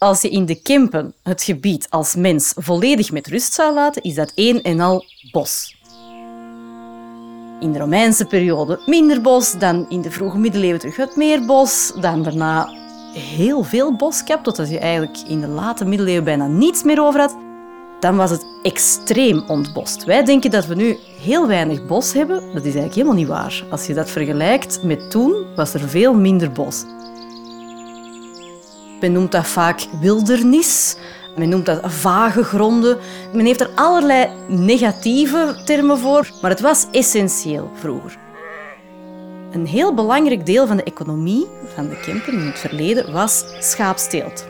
Als je in de Kempen het gebied als mens volledig met rust zou laten, is dat één en al bos. In de Romeinse periode minder bos, dan in de vroege middeleeuwen terug wat meer bos, dan daarna heel veel boskap, totdat je eigenlijk in de late middeleeuwen bijna niets meer over had. Dan was het extreem ontbost. Wij denken dat we nu heel weinig bos hebben. Dat is eigenlijk helemaal niet waar. Als je dat vergelijkt met toen, was er veel minder bos. Men noemt dat vaak wildernis. Men noemt dat vage gronden. Men heeft er allerlei negatieve termen voor, maar het was essentieel vroeger. Een heel belangrijk deel van de economie van de Kempen in het verleden was schaapsteelt.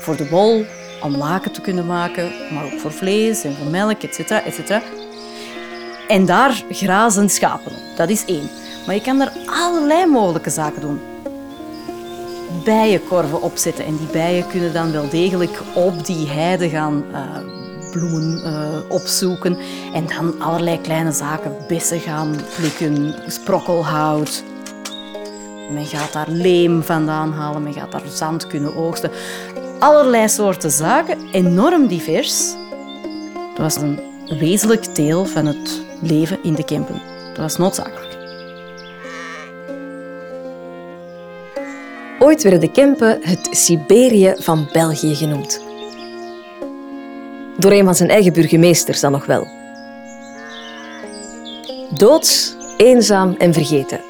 Voor de wol, om laken te kunnen maken, maar ook voor vlees en voor melk, etc. etc. En daar grazen schapen Dat is één. Maar je kan er allerlei mogelijke zaken doen bijenkorven opzetten. En die bijen kunnen dan wel degelijk op die heide gaan uh, bloemen uh, opzoeken. En dan allerlei kleine zaken, bessen gaan plukken, sprokkelhout. Men gaat daar leem vandaan halen, men gaat daar zand kunnen oogsten. Allerlei soorten zaken, enorm divers. Dat was een wezenlijk deel van het leven in de Kempen. Dat was noodzakelijk. Ooit werden de Kempen het Siberië van België genoemd. Door een van zijn eigen burgemeesters dan nog wel. Doods, eenzaam en vergeten.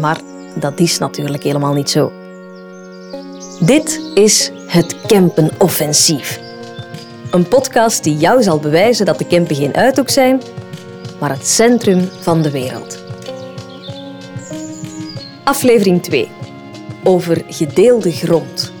Maar dat is natuurlijk helemaal niet zo. Dit is het Kempenoffensief. Een podcast die jou zal bewijzen dat de Kempen geen uithoek zijn, maar het centrum van de wereld. Aflevering 2. Over gedeelde grond.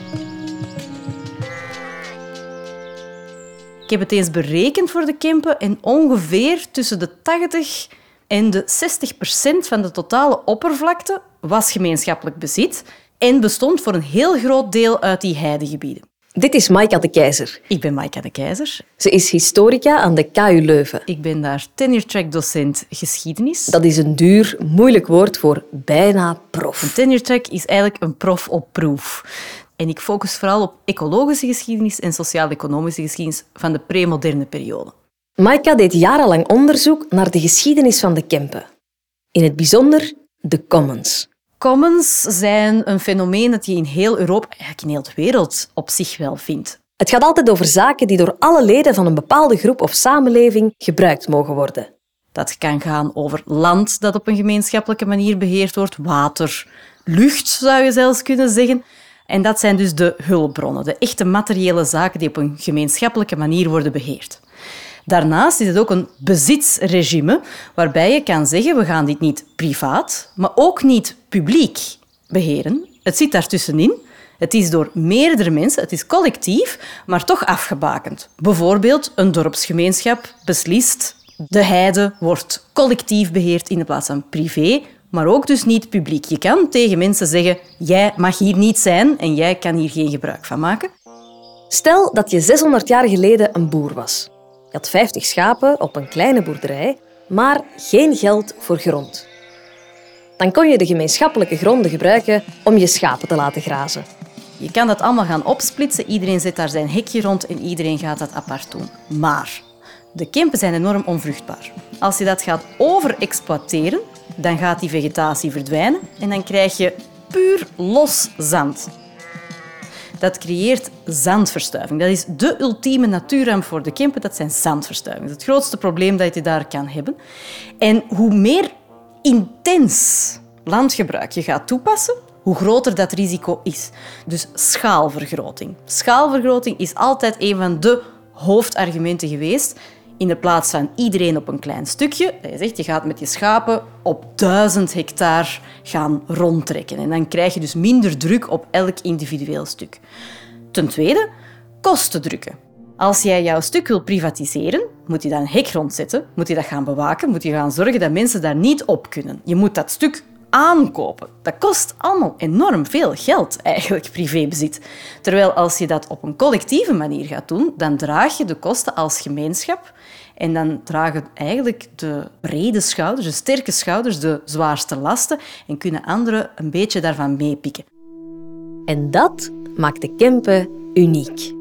Ik heb het eens berekend voor de Kempen en ongeveer tussen de 80 en de 60 procent van de totale oppervlakte was gemeenschappelijk bezit en bestond voor een heel groot deel uit die heidegebieden. Dit is Maika de Keizer. Ik ben Maika de Keizer. Ze is historica aan de KU Leuven. Ik ben daar tenure-track docent geschiedenis. Dat is een duur, moeilijk woord voor bijna prof. Een tenure-track is eigenlijk een prof op proef. En ik focus vooral op ecologische geschiedenis en sociaal-economische geschiedenis van de premoderne periode. Maika deed jarenlang onderzoek naar de geschiedenis van de Kempen. In het bijzonder de commons. Commons zijn een fenomeen dat je in heel Europa, eigenlijk in heel de wereld, op zich wel vindt. Het gaat altijd over zaken die door alle leden van een bepaalde groep of samenleving gebruikt mogen worden. Dat kan gaan over land dat op een gemeenschappelijke manier beheerd wordt, water, lucht zou je zelfs kunnen zeggen. En dat zijn dus de hulpbronnen, de echte materiële zaken die op een gemeenschappelijke manier worden beheerd. Daarnaast is het ook een bezitsregime waarbij je kan zeggen we gaan dit niet privaat, maar ook niet publiek beheren. Het zit daartussenin. Het is door meerdere mensen, het is collectief, maar toch afgebakend. Bijvoorbeeld een dorpsgemeenschap beslist de heide wordt collectief beheerd in de plaats van privé, maar ook dus niet publiek. Je kan tegen mensen zeggen, jij mag hier niet zijn en jij kan hier geen gebruik van maken. Stel dat je 600 jaar geleden een boer was. Je had 50 schapen op een kleine boerderij, maar geen geld voor grond. Dan kon je de gemeenschappelijke gronden gebruiken om je schapen te laten grazen. Je kan dat allemaal gaan opsplitsen. Iedereen zet daar zijn hekje rond en iedereen gaat dat apart doen. Maar de kempen zijn enorm onvruchtbaar. Als je dat gaat overexploiteren, dan gaat die vegetatie verdwijnen en dan krijg je puur los zand. Dat creëert zandverstuiving. Dat is de ultieme natuurramp voor de Kempen, dat zijn is het grootste probleem dat je daar kan hebben. En hoe meer intens landgebruik je gaat toepassen, hoe groter dat risico is. Dus schaalvergroting. Schaalvergroting is altijd een van de hoofdargumenten geweest in de plaats van iedereen op een klein stukje. Dat je zegt, je gaat met je schapen op duizend hectare gaan rondtrekken. En dan krijg je dus minder druk op elk individueel stuk. Ten tweede, kosten drukken. Als jij jouw stuk wil privatiseren, moet je dan een hek rondzetten, moet je dat gaan bewaken, moet je gaan zorgen dat mensen daar niet op kunnen. Je moet dat stuk aankopen. Dat kost allemaal enorm veel geld, eigenlijk, privébezit. Terwijl als je dat op een collectieve manier gaat doen, dan draag je de kosten als gemeenschap en dan dragen eigenlijk de brede schouders, de sterke schouders, de zwaarste lasten en kunnen anderen een beetje daarvan meepikken. En dat maakt de Kempen uniek.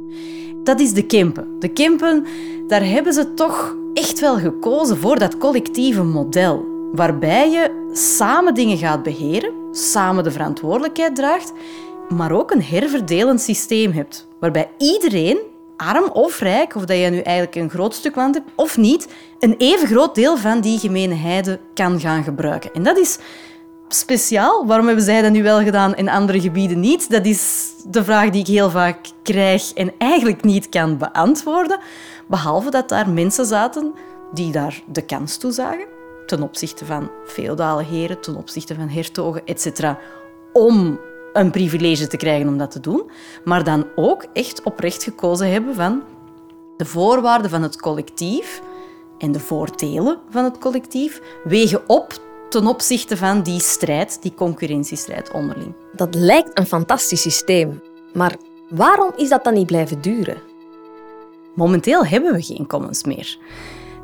Dat is de Kempen. De Kempen, daar hebben ze toch echt wel gekozen voor dat collectieve model. Waarbij je samen dingen gaat beheren, samen de verantwoordelijkheid draagt, maar ook een herverdelend systeem hebt. Waarbij iedereen, arm of rijk, of dat je nu eigenlijk een groot stuk land hebt of niet, een even groot deel van die gemene heide kan gaan gebruiken. En dat is speciaal. Waarom hebben zij dat nu wel gedaan en andere gebieden niet? Dat is de vraag die ik heel vaak krijg en eigenlijk niet kan beantwoorden. Behalve dat daar mensen zaten die daar de kans toe zagen, ten opzichte van feodale heren, ten opzichte van hertogen, etc., om een privilege te krijgen om dat te doen, maar dan ook echt oprecht gekozen hebben van de voorwaarden van het collectief en de voordelen van het collectief wegen op ten opzichte van die strijd, die concurrentiestrijd onderling. Dat lijkt een fantastisch systeem, maar waarom is dat dan niet blijven duren? Momenteel hebben we geen commons meer.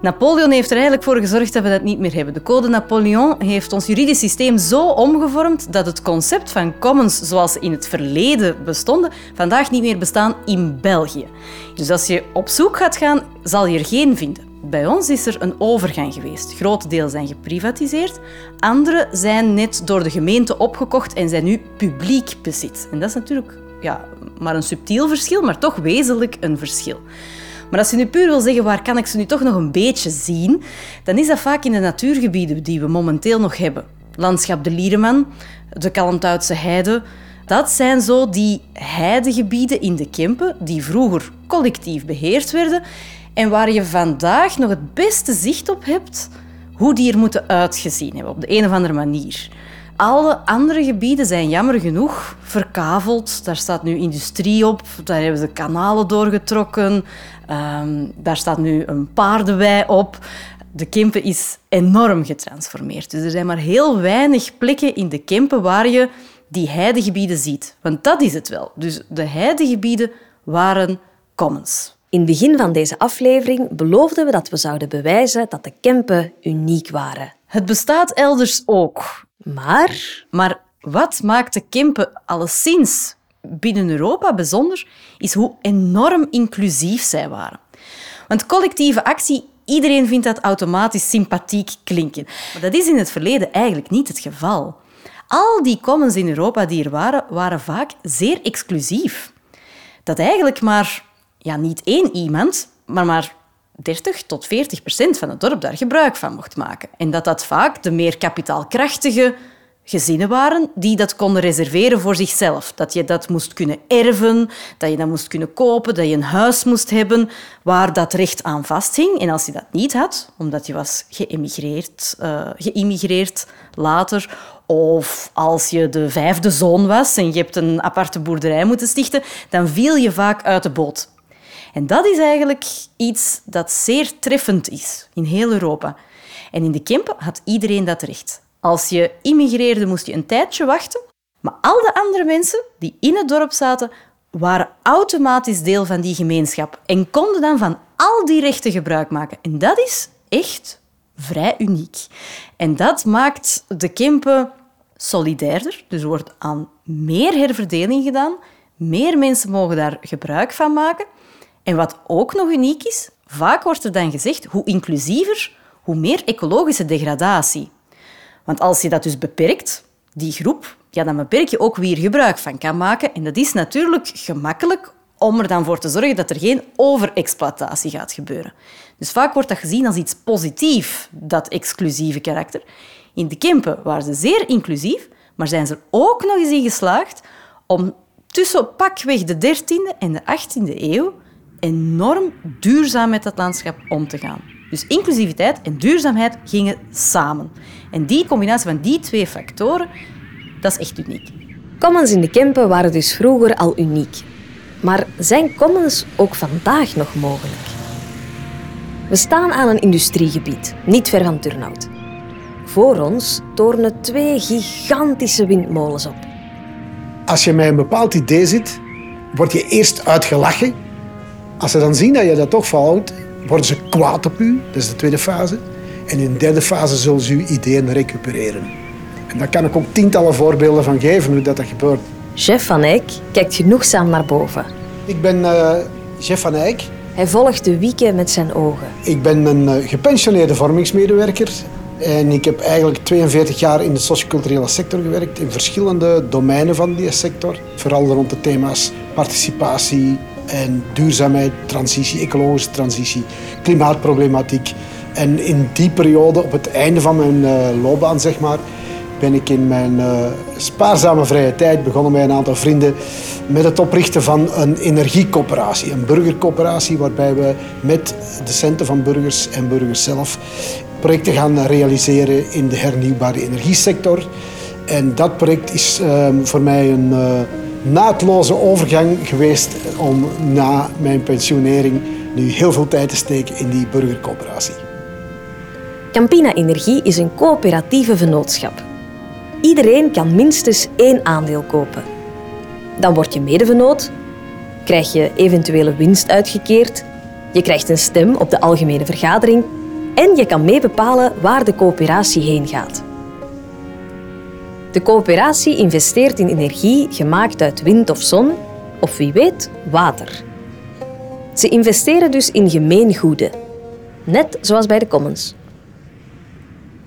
Napoleon heeft er eigenlijk voor gezorgd dat we dat niet meer hebben. De Code Napoleon heeft ons juridisch systeem zo omgevormd dat het concept van commons zoals in het verleden bestonden, vandaag niet meer bestaan in België. Dus als je op zoek gaat gaan, zal je er geen vinden. Bij ons is er een overgang geweest. Grote delen zijn geprivatiseerd, andere zijn net door de gemeente opgekocht en zijn nu publiek bezit. En dat is natuurlijk ja, maar een subtiel verschil, maar toch wezenlijk een verschil. Maar als je nu puur wil zeggen waar kan ik ze nu toch nog een beetje zien, dan is dat vaak in de natuurgebieden die we momenteel nog hebben. Landschap de Liereman, de Kalmthoutse Heide. Dat zijn zo die heidegebieden in de Kempen die vroeger collectief beheerd werden en waar je vandaag nog het beste zicht op hebt hoe die er moeten uitgezien hebben, op de een of andere manier. Alle andere gebieden zijn jammer genoeg verkaveld. Daar staat nu industrie op, daar hebben ze kanalen doorgetrokken, um, daar staat nu een paardenwei op. De Kempen is enorm getransformeerd. Dus er zijn maar heel weinig plekken in de Kempen waar je die heidegebieden ziet. Want dat is het wel. Dus de heidegebieden waren commons. In het begin van deze aflevering beloofden we dat we zouden bewijzen dat de Kempen uniek waren. Het bestaat elders ook. Maar? Maar wat maakt de Kempen alleszins binnen Europa bijzonder, is hoe enorm inclusief zij waren. Want collectieve actie, iedereen vindt dat automatisch sympathiek klinken. Maar dat is in het verleden eigenlijk niet het geval. Al die commons in Europa die er waren, waren vaak zeer exclusief. Dat eigenlijk maar ja, niet één iemand, maar maar 30 tot 40 procent van het dorp daar gebruik van mocht maken. En dat dat vaak de meer kapitaalkrachtige gezinnen waren die dat konden reserveren voor zichzelf. Dat je dat moest kunnen erven, dat je dat moest kunnen kopen, dat je een huis moest hebben waar dat recht aan vasthing. En als je dat niet had, omdat je was geëmigreerd, uh, later, of als je de vijfde zoon was en je hebt een aparte boerderij moeten stichten, dan viel je vaak uit de boot. En dat is eigenlijk iets dat zeer treffend is in heel Europa. En in de Kempen had iedereen dat recht. Als je immigreerde, moest je een tijdje wachten. Maar al de andere mensen die in het dorp zaten, waren automatisch deel van die gemeenschap en konden dan van al die rechten gebruik maken. En dat is echt vrij uniek. En dat maakt de Kempen solidairder. Dus er wordt aan meer herverdeling gedaan. Meer mensen mogen daar gebruik van maken. En wat ook nog uniek is, vaak wordt er dan gezegd hoe inclusiever, hoe meer ecologische degradatie. Want als je dat dus beperkt, die groep, ja, dan beperk je ook wie er gebruik van kan maken. En dat is natuurlijk gemakkelijk om er dan voor te zorgen dat er geen overexploitatie gaat gebeuren. Dus vaak wordt dat gezien als iets positiefs, dat exclusieve karakter. In de Kempen waren ze zeer inclusief, maar zijn ze er ook nog eens in geslaagd om tussen pakweg de 13e en de 18e eeuw enorm duurzaam met dat landschap om te gaan. Dus inclusiviteit en duurzaamheid gingen samen. En die combinatie van die twee factoren, dat is echt uniek. Commons in de Kempen waren dus vroeger al uniek. Maar zijn commons ook vandaag nog mogelijk? We staan aan een industriegebied, niet ver van Turnhout. Voor ons tornen twee gigantische windmolens op. Als je met een bepaald idee zit, word je eerst uitgelachen. Als ze dan zien dat je dat toch fout, worden ze kwaad op u. Dat is de tweede fase. En in de derde fase zullen ze uw ideeën recupereren. En daar kan ik ook tientallen voorbeelden van geven hoe dat, dat gebeurt. Jeff van Eyck kijkt genoegzaam naar boven. Ik ben uh, Jeff van Eyck. Hij volgt de wieken met zijn ogen. Ik ben een uh, gepensioneerde vormingsmedewerker. En ik heb eigenlijk 42 jaar in de socioculturele sector gewerkt, in verschillende domeinen van die sector. Vooral rond de thema's participatie en duurzaamheid, transitie, ecologische transitie, klimaatproblematiek. En in die periode, op het einde van mijn uh, loopbaan, zeg maar, ben ik in mijn uh, spaarzame vrije tijd begonnen met een aantal vrienden met het oprichten van een energiecoöperatie, een burgercoöperatie, waarbij we met de centen van burgers en burgers zelf projecten gaan realiseren in de hernieuwbare energiesector. En dat project is uh, voor mij een uh, naadloze overgang geweest om na mijn pensionering nu heel veel tijd te steken in die burgercoöperatie. Campina Energie is een coöperatieve vennootschap. Iedereen kan minstens één aandeel kopen. Dan word je medevennoot, krijg je eventuele winst uitgekeerd, je krijgt een stem op de algemene vergadering en je kan meebepalen waar de coöperatie heen gaat. De coöperatie investeert in energie gemaakt uit wind of zon, of wie weet, water. Ze investeren dus in gemeengoeden, net zoals bij de Commons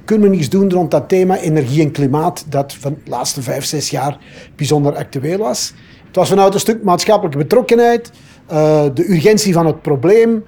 kunnen we niets doen rond dat thema energie en klimaat, dat van de laatste vijf, zes jaar bijzonder actueel was. Het was vanuit een stuk maatschappelijke betrokkenheid, uh, de urgentie van het probleem,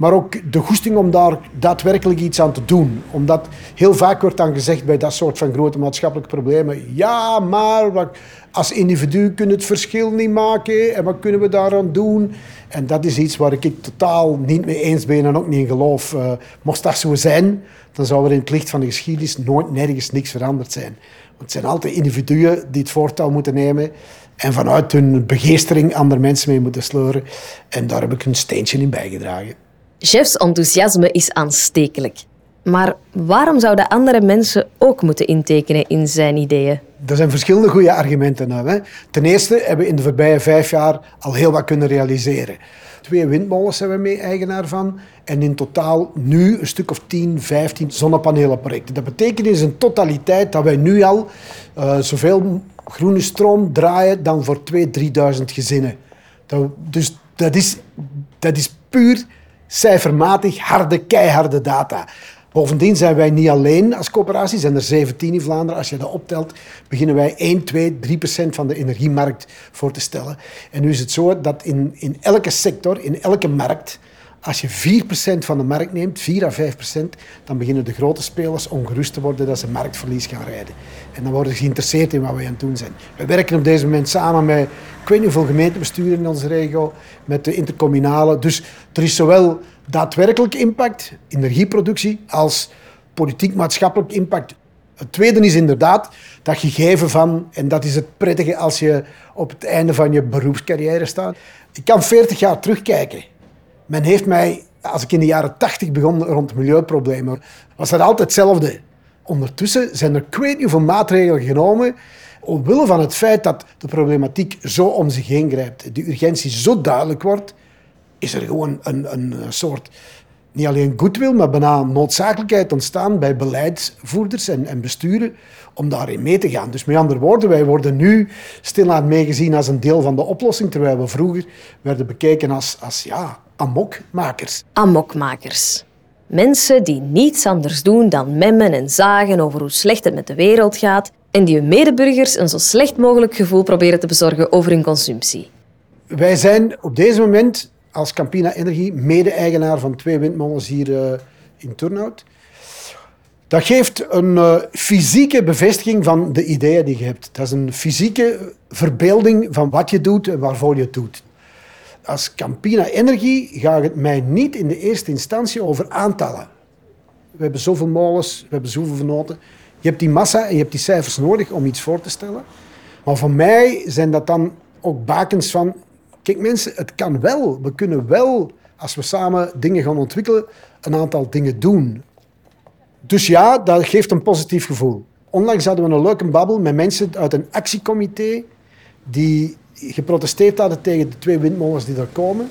maar ook de goesting om daar daadwerkelijk iets aan te doen. Omdat heel vaak wordt dan gezegd bij dat soort van grote maatschappelijke problemen, ja, maar als individu kunnen het verschil niet maken en wat kunnen we daaraan doen? En dat is iets waar ik totaal niet mee eens ben en ook niet in geloof. Uh, mocht dat zo zijn, dan zou er in het licht van de geschiedenis nooit nergens niks veranderd zijn. Want het zijn altijd individuen die het voortouw moeten nemen en vanuit hun begeestering andere mensen mee moeten sleuren. En daar heb ik een steentje in bijgedragen. Jeff's enthousiasme is aanstekelijk. Maar waarom zouden andere mensen ook moeten intekenen in zijn ideeën? Er zijn verschillende goede argumenten. Hè. Ten eerste hebben we in de voorbije vijf jaar al heel wat kunnen realiseren. Twee windmolens zijn we mee eigenaar van. En in totaal nu een stuk of 10, 15 zonnepanelenprojecten. Dat betekent in zijn totaliteit dat wij nu al uh, zoveel groene stroom draaien dan voor 2.000, 3.000 gezinnen. Dat, dus dat is, dat is puur cijfermatig harde, keiharde data. Bovendien zijn wij niet alleen als coöperatie, zijn er 17 in Vlaanderen. Als je dat optelt, beginnen wij 1, 2, 3 procent van de energiemarkt voor te stellen. En nu is het zo dat in, in elke sector, in elke markt, als je 4% van de markt neemt, 4 à 5%, dan beginnen de grote spelers ongerust te worden dat ze marktverlies gaan rijden. En dan worden ze geïnteresseerd in wat wij aan het doen zijn. We werken op deze moment samen met, ik weet gemeentebesturen in onze regio, met de intercommunale. Dus er is zowel daadwerkelijk impact, energieproductie, als politiek-maatschappelijk impact. Het tweede is inderdaad dat gegeven van, en dat is het prettige als je op het einde van je beroepscarrière staat. Ik kan 40 jaar terugkijken. Men heeft mij, als ik in de jaren 80 begon rond milieuproblemen, was dat altijd hetzelfde. Ondertussen zijn er ik maatregelen genomen omwille van het feit dat de problematiek zo om zich heen grijpt, de urgentie zo duidelijk wordt, is er gewoon een, een soort, niet alleen goodwill, maar bijna noodzakelijkheid ontstaan bij beleidsvoerders en, en besturen om daarin mee te gaan. Dus met andere woorden, wij worden nu stilaan meegezien als een deel van de oplossing, terwijl we vroeger werden bekeken als, als ja, amokmakers. Amokmakers. Mensen die niets anders doen dan memmen en zagen over hoe slecht het met de wereld gaat en die hun medeburgers een zo slecht mogelijk gevoel proberen te bezorgen over hun consumptie. Wij zijn op deze moment als Campina Energie mede-eigenaar van twee windmolens hier uh, in Turnhout. Dat geeft een uh, fysieke bevestiging van de ideeën die je hebt. Dat is een fysieke verbeelding van wat je doet en waarvoor je het doet. Als Campina Energie gaat het mij niet in de eerste instantie over aantallen. We hebben zoveel molens, we hebben zoveel vernoten. Je hebt die massa en je hebt die cijfers nodig om iets voor te stellen. Maar voor mij zijn dat dan ook bakens van Kijk mensen, het kan wel. We kunnen wel, als we samen dingen gaan ontwikkelen, een aantal dingen doen. Dus ja, dat geeft een positief gevoel. Onlangs hadden we een leuke babbel met mensen uit een actiecomité die geprotesteerd hadden tegen de twee windmolens die er komen,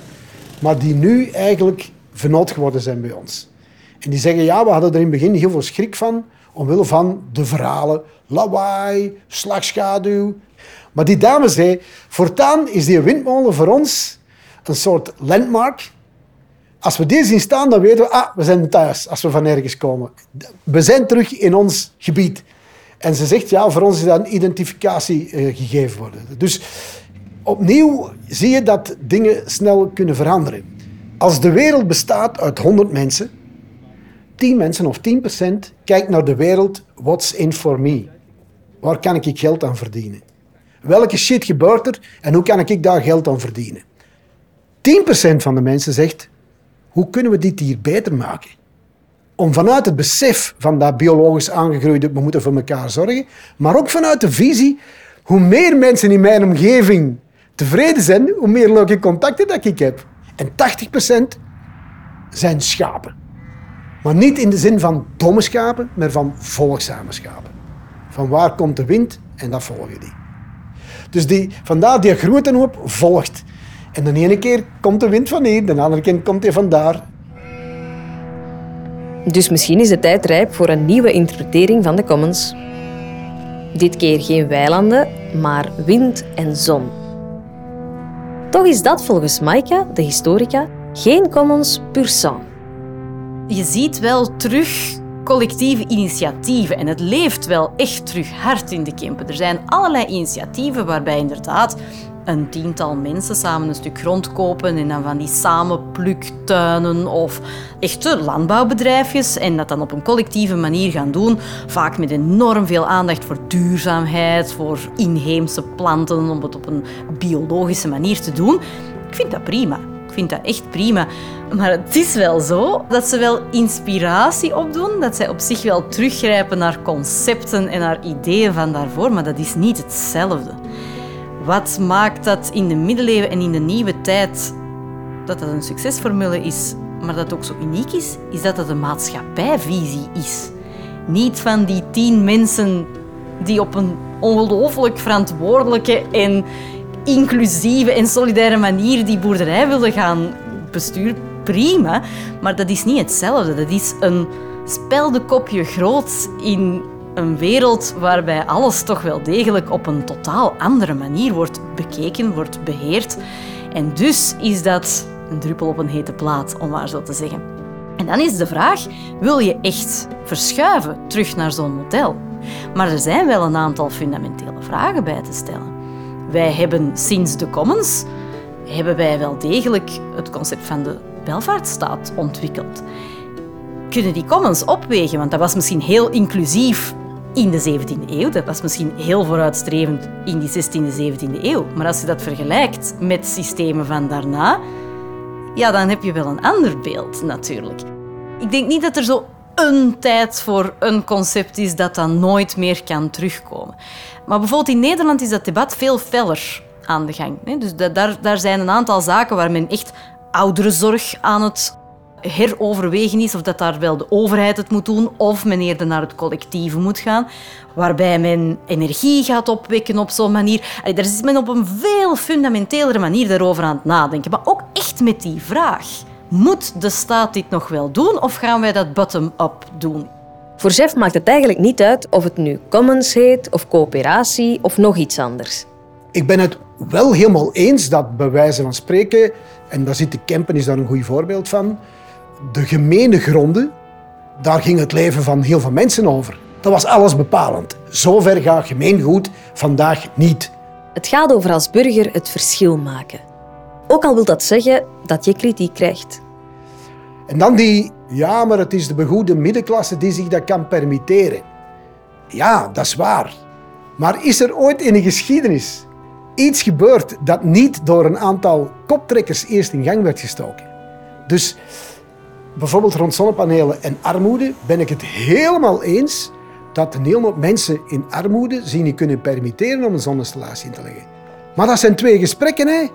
maar die nu eigenlijk vernoot geworden zijn bij ons. En die zeggen, ja, we hadden er in het begin heel veel schrik van, omwille van de verhalen, lawaai, slagschaduw. Maar die dame zei, voortaan is die windmolen voor ons een soort landmark. Als we die zien staan, dan weten we, ah, we zijn thuis als we van ergens komen. We zijn terug in ons gebied. En ze zegt, ja, voor ons is dat een identificatie eh, gegeven worden. Dus opnieuw zie je dat dingen snel kunnen veranderen. Als de wereld bestaat uit 100 mensen, 10 mensen of 10 procent kijkt naar de wereld, what's in for me? Waar kan ik geld aan verdienen? Welke shit gebeurt er en hoe kan ik daar geld aan verdienen? 10% van de mensen zegt, hoe kunnen we dit hier beter maken? Om vanuit het besef van dat biologisch aangegroeide, we moeten voor elkaar zorgen, maar ook vanuit de visie, hoe meer mensen in mijn omgeving tevreden zijn, hoe meer leuke contacten dat ik heb. En 80% zijn schapen. Maar niet in de zin van domme schapen, maar van volgzame schapen. Van waar komt de wind en dat volgen die. Dus die, vandaar die groentenhoop volgt. En de ene keer komt de wind van hier, de andere keer komt hij van daar. Dus misschien is de tijd rijp voor een nieuwe interpretering van de commons. Dit keer geen weilanden, maar wind en zon. Toch is dat volgens Maika, de historica, geen commons pur sang. Je ziet wel terug collectieve initiatieven en het leeft wel echt terug hard in de Kempen. Er zijn allerlei initiatieven waarbij inderdaad een tiental mensen samen een stuk grond kopen en dan van die samenpluktuinen of echte landbouwbedrijfjes en dat dan op een collectieve manier gaan doen. Vaak met enorm veel aandacht voor duurzaamheid, voor inheemse planten, om het op een biologische manier te doen. Ik vind dat prima. Vind dat echt prima. Maar het is wel zo dat ze wel inspiratie opdoen, dat zij op zich wel teruggrijpen naar concepten en naar ideeën van daarvoor, maar dat is niet hetzelfde. Wat maakt dat in de middeleeuwen en in de nieuwe tijd dat dat een succesformule is, maar dat ook zo uniek is, is dat het een maatschappijvisie is. Niet van die tien mensen die op een ongelooflijk verantwoordelijke en inclusieve en solidaire manier die boerderij willen gaan besturen. Prima, maar dat is niet hetzelfde. Dat is een speldekopje groot in een wereld waarbij alles toch wel degelijk op een totaal andere manier wordt bekeken, wordt beheerd. En dus is dat een druppel op een hete plaat, om maar zo te zeggen. En dan is de vraag, wil je echt verschuiven terug naar zo'n model? Maar er zijn wel een aantal fundamentele vragen bij te stellen. Wij hebben sinds de Commons hebben wij wel degelijk het concept van de welvaartsstaat ontwikkeld. Kunnen die commons opwegen? Want dat was misschien heel inclusief in de 17e eeuw. Dat was misschien heel vooruitstrevend in die 16e, 17e eeuw. Maar als je dat vergelijkt met systemen van daarna, ja, dan heb je wel een ander beeld natuurlijk. Ik denk niet dat er zo een tijd voor een concept is dat dan nooit meer kan terugkomen. Maar bijvoorbeeld in Nederland is dat debat veel feller aan de gang. Dus daar, daar zijn een aantal zaken waar men echt ouderenzorg aan het heroverwegen is of dat daar wel de overheid het moet doen of men eerder naar het collectieve moet gaan, waarbij men energie gaat opwekken op zo'n manier. Allee, daar is men op een veel fundamentelere manier daarover aan het nadenken. Maar ook echt met die vraag. Moet de staat dit nog wel doen of gaan wij dat bottom-up doen? Voor Jeff maakt het eigenlijk niet uit of het nu commons heet of coöperatie of nog iets anders. Ik ben het wel helemaal eens dat bij wijze van spreken, en daar zit de Kempen is daar een goed voorbeeld van, de gemene gronden, daar ging het leven van heel veel mensen over. Dat was alles bepalend. Zover gaat gemeengoed vandaag niet. Het gaat over als burger het verschil maken. Ook al wil dat zeggen dat je kritiek krijgt. En dan die, ja, maar het is de begoede middenklasse die zich dat kan permitteren. Ja, dat is waar. Maar is er ooit in de geschiedenis iets gebeurd dat niet door een aantal koptrekkers eerst in gang werd gestoken? Dus bijvoorbeeld rond zonnepanelen en armoede ben ik het helemaal eens dat een hoop mensen in armoede zich niet kunnen permitteren om een zonneinstallatie in te leggen. Maar dat zijn twee gesprekken, hè?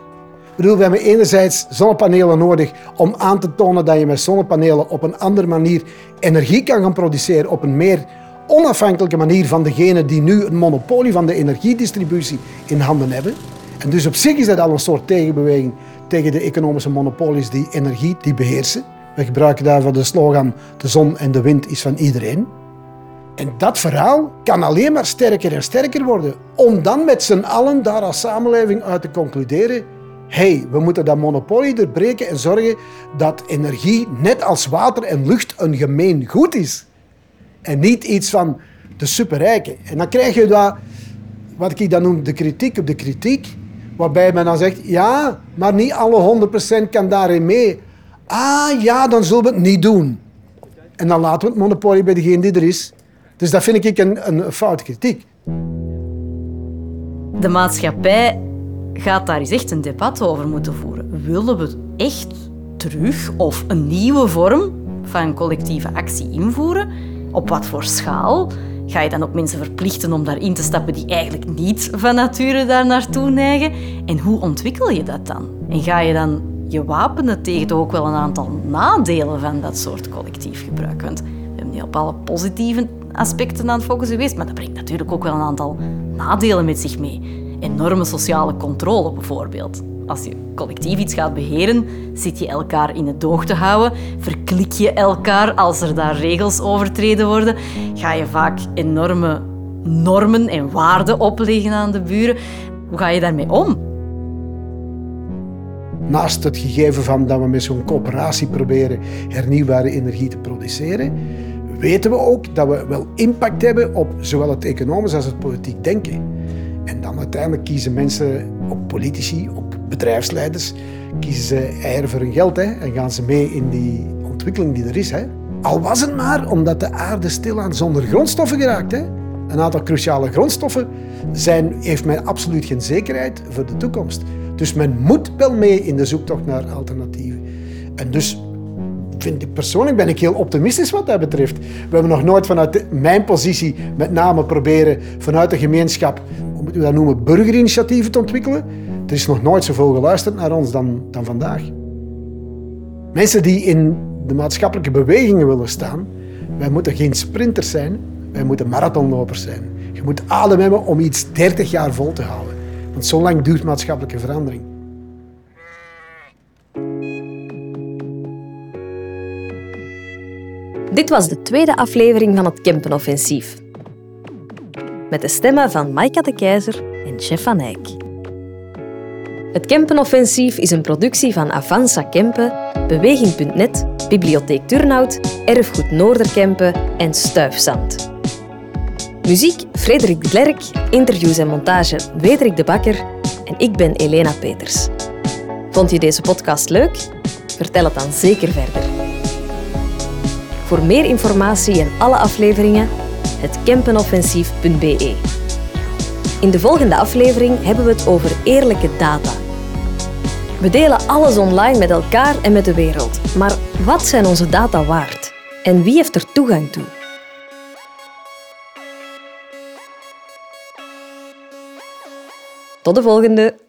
We hebben enerzijds zonnepanelen nodig om aan te tonen dat je met zonnepanelen op een andere manier energie kan gaan produceren, op een meer onafhankelijke manier van degenen die nu een monopolie van de energiedistributie in handen hebben. En dus op zich is dat al een soort tegenbeweging tegen de economische monopolies die energie die beheersen. We gebruiken daarvoor de slogan de zon en de wind is van iedereen. En dat verhaal kan alleen maar sterker en sterker worden. Om dan met z'n allen daar als samenleving uit te concluderen hey, we moeten dat monopolie doorbreken en zorgen dat energie, net als water en lucht, een gemeen goed is. En niet iets van de superrijken. En dan krijg je dat, wat ik dan noem, de kritiek op de kritiek. Waarbij men dan zegt, ja, maar niet alle 100% kan daarin mee. Ah ja, dan zullen we het niet doen. En dan laten we het monopolie bij degene die er is. Dus dat vind ik een, een fout kritiek. De maatschappij gaat daar eens echt een debat over moeten voeren. Willen we echt terug of een nieuwe vorm van collectieve actie invoeren? Op wat voor schaal? Ga je dan ook mensen verplichten om daarin te stappen die eigenlijk niet van nature daar naartoe neigen? En hoe ontwikkel je dat dan? En ga je dan je wapenen tegen ook wel een aantal nadelen van dat soort collectief gebruik? Want we hebben nu op alle positieve aspecten aan het focussen geweest, maar dat brengt natuurlijk ook wel een aantal nadelen met zich mee enorme sociale controle bijvoorbeeld. Als je collectief iets gaat beheren, zit je elkaar in het doog te houden, verklik je elkaar als er daar regels overtreden worden, ga je vaak enorme normen en waarden opleggen aan de buren. Hoe ga je daarmee om? Naast het gegeven van dat we met zo'n coöperatie proberen hernieuwbare energie te produceren, weten we ook dat we wel impact hebben op zowel het economisch als het politiek denken. En dan uiteindelijk kiezen mensen op politici, op bedrijfsleiders, kiezen ze eieren voor hun geld hè, en gaan ze mee in die ontwikkeling die er is. Hè. Al was het maar omdat de aarde stilaan zonder grondstoffen geraakt. Hè. Een aantal cruciale grondstoffen zijn, heeft men absoluut geen zekerheid voor de toekomst. Dus men moet wel mee in de zoektocht naar alternatieven. En dus vind ik persoonlijk ben ik heel optimistisch wat dat betreft. We hebben nog nooit vanuit mijn positie met name proberen vanuit de gemeenschap moeten we dat noemen, burgerinitiatieven te ontwikkelen. Er is nog nooit zoveel geluisterd naar ons dan, dan vandaag. Mensen die in de maatschappelijke bewegingen willen staan, wij moeten geen sprinters zijn, wij moeten marathonlopers zijn. Je moet adem hebben om iets 30 jaar vol te houden. Want zo lang duurt maatschappelijke verandering. Dit was de tweede aflevering van het Kempenoffensief met de stemmen van Maika de Keizer en Chef van Eyck. Het Kempenoffensief is een productie van Avanza Kempen, Beweging.net, Bibliotheek Turnhout, Erfgoed Noorderkempen en Stuifzand. Muziek Frederik de Klerk, interviews en montage Wederik de Bakker en ik ben Elena Peters. Vond je deze podcast leuk? Vertel het dan zeker verder. Voor meer informatie en alle afleveringen het kempenoffensief.be. In de volgende aflevering hebben we het over eerlijke data. We delen alles online met elkaar en met de wereld. Maar wat zijn onze data waard? En wie heeft er toegang toe? Tot de volgende!